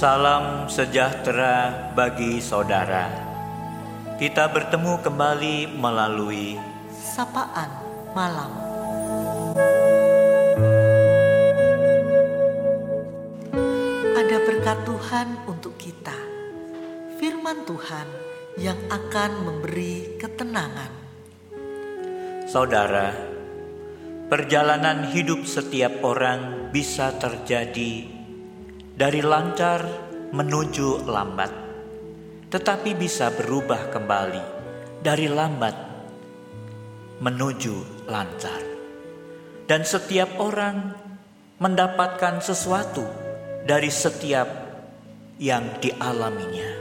Salam sejahtera bagi saudara. Kita bertemu kembali melalui sapaan malam. Ada berkat Tuhan untuk kita. Firman Tuhan yang akan memberi ketenangan. Saudara, perjalanan hidup setiap orang bisa terjadi dari lancar menuju lambat, tetapi bisa berubah kembali dari lambat menuju lancar, dan setiap orang mendapatkan sesuatu dari setiap yang dialaminya.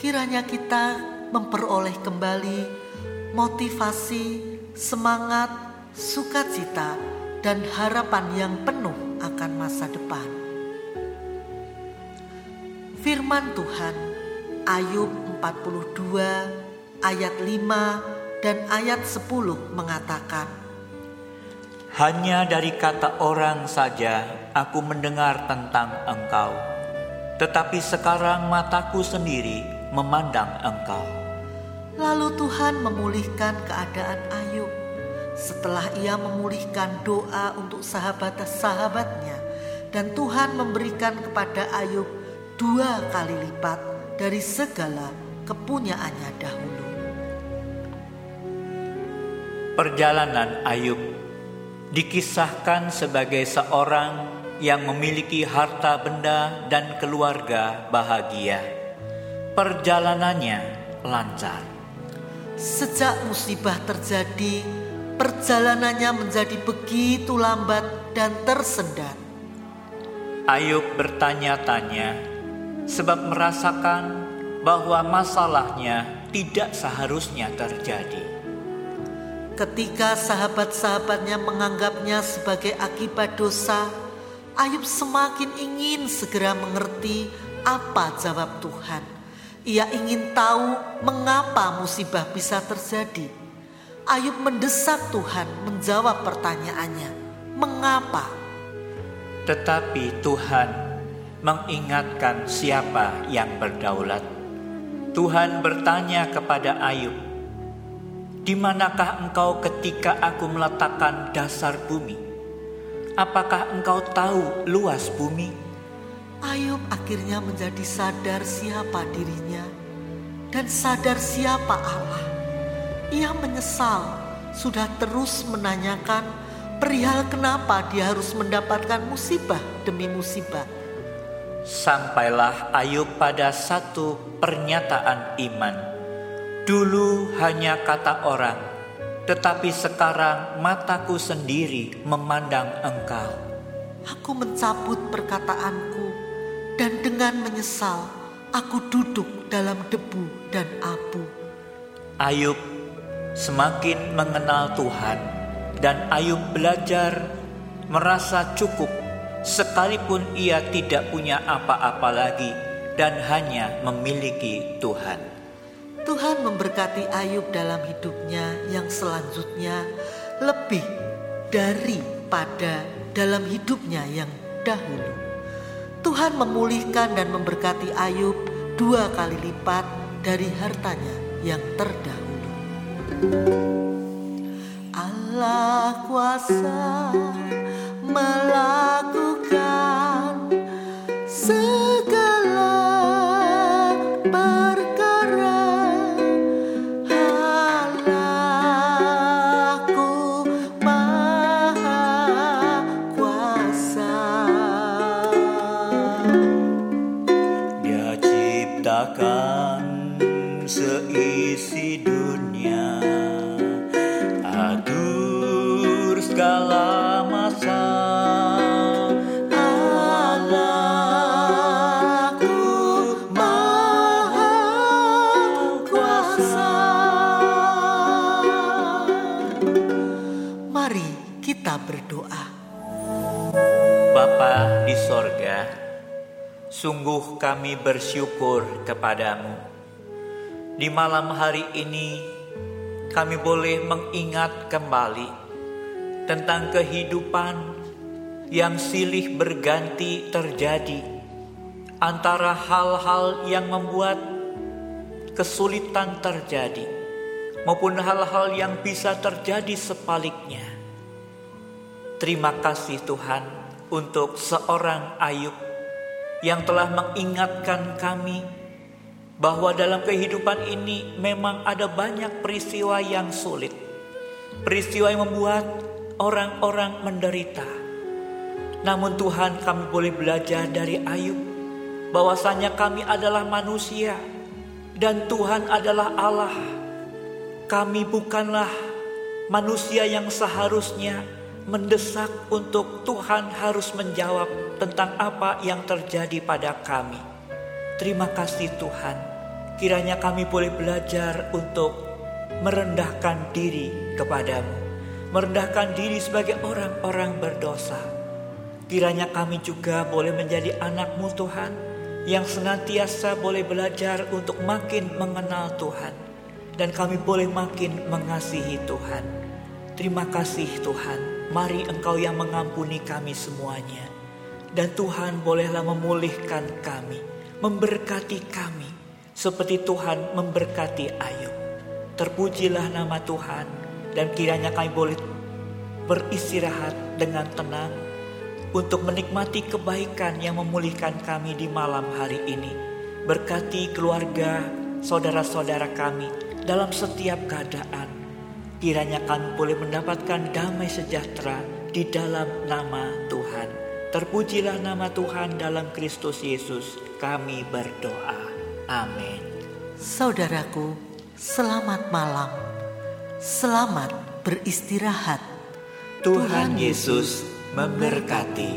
Kiranya kita memperoleh kembali motivasi, semangat, sukacita, dan harapan yang penuh akan masa depan. Firman Tuhan Ayub 42 ayat 5 dan ayat 10 mengatakan Hanya dari kata orang saja aku mendengar tentang engkau Tetapi sekarang mataku sendiri memandang engkau. Lalu Tuhan memulihkan keadaan Ayub. Setelah ia memulihkan doa untuk sahabat-sahabatnya dan Tuhan memberikan kepada Ayub dua kali lipat dari segala kepunyaannya dahulu. Perjalanan Ayub dikisahkan sebagai seorang yang memiliki harta benda dan keluarga bahagia. Perjalanannya lancar. Sejak musibah terjadi, perjalanannya menjadi begitu lambat dan tersendat. Ayub bertanya-tanya sebab merasakan bahwa masalahnya tidak seharusnya terjadi. Ketika sahabat-sahabatnya menganggapnya sebagai akibat dosa, Ayub semakin ingin segera mengerti apa jawab Tuhan. Ia ingin tahu mengapa musibah bisa terjadi. Ayub mendesak Tuhan menjawab pertanyaannya, "Mengapa?" Tetapi Tuhan mengingatkan siapa yang berdaulat. Tuhan bertanya kepada Ayub, "Di manakah engkau ketika aku meletakkan dasar bumi? Apakah engkau tahu luas bumi?" Ayub akhirnya menjadi sadar siapa dirinya dan sadar siapa Allah. Ia menyesal sudah terus menanyakan perihal kenapa dia harus mendapatkan musibah demi musibah Sampailah Ayub pada satu pernyataan iman. Dulu hanya kata orang, tetapi sekarang mataku sendiri memandang engkau. Aku mencabut perkataanku dan dengan menyesal aku duduk dalam debu dan abu. Ayub semakin mengenal Tuhan dan Ayub belajar merasa cukup sekalipun ia tidak punya apa-apa lagi dan hanya memiliki Tuhan. Tuhan memberkati Ayub dalam hidupnya yang selanjutnya lebih daripada dalam hidupnya yang dahulu. Tuhan memulihkan dan memberkati Ayub dua kali lipat dari hartanya yang terdahulu. Allah kuasa melakukan segala kita berdoa. Bapa di sorga, sungguh kami bersyukur kepadamu. Di malam hari ini, kami boleh mengingat kembali tentang kehidupan yang silih berganti terjadi. antara hal-hal yang membuat kesulitan terjadi maupun hal-hal yang bisa terjadi sebaliknya. Terima kasih Tuhan untuk seorang Ayub yang telah mengingatkan kami bahwa dalam kehidupan ini memang ada banyak peristiwa yang sulit. Peristiwa yang membuat orang-orang menderita. Namun Tuhan kami boleh belajar dari Ayub bahwasanya kami adalah manusia dan Tuhan adalah Allah. Kami bukanlah manusia yang seharusnya mendesak untuk Tuhan harus menjawab tentang apa yang terjadi pada kami. Terima kasih Tuhan. Kiranya kami boleh belajar untuk merendahkan diri kepadamu. Merendahkan diri sebagai orang-orang berdosa. Kiranya kami juga boleh menjadi anakmu Tuhan yang senantiasa boleh belajar untuk makin mengenal Tuhan dan kami boleh makin mengasihi Tuhan. Terima kasih Tuhan, mari Engkau yang mengampuni kami semuanya. Dan Tuhan bolehlah memulihkan kami, memberkati kami, seperti Tuhan memberkati Ayub. Terpujilah nama Tuhan, dan kiranya kami boleh beristirahat dengan tenang untuk menikmati kebaikan yang memulihkan kami di malam hari ini. Berkati keluarga, saudara-saudara kami dalam setiap keadaan. Kiranya kami boleh mendapatkan damai sejahtera di dalam nama Tuhan. Terpujilah nama Tuhan dalam Kristus Yesus. Kami berdoa. Amin. Saudaraku, selamat malam. Selamat beristirahat. Tuhan Yesus memberkati.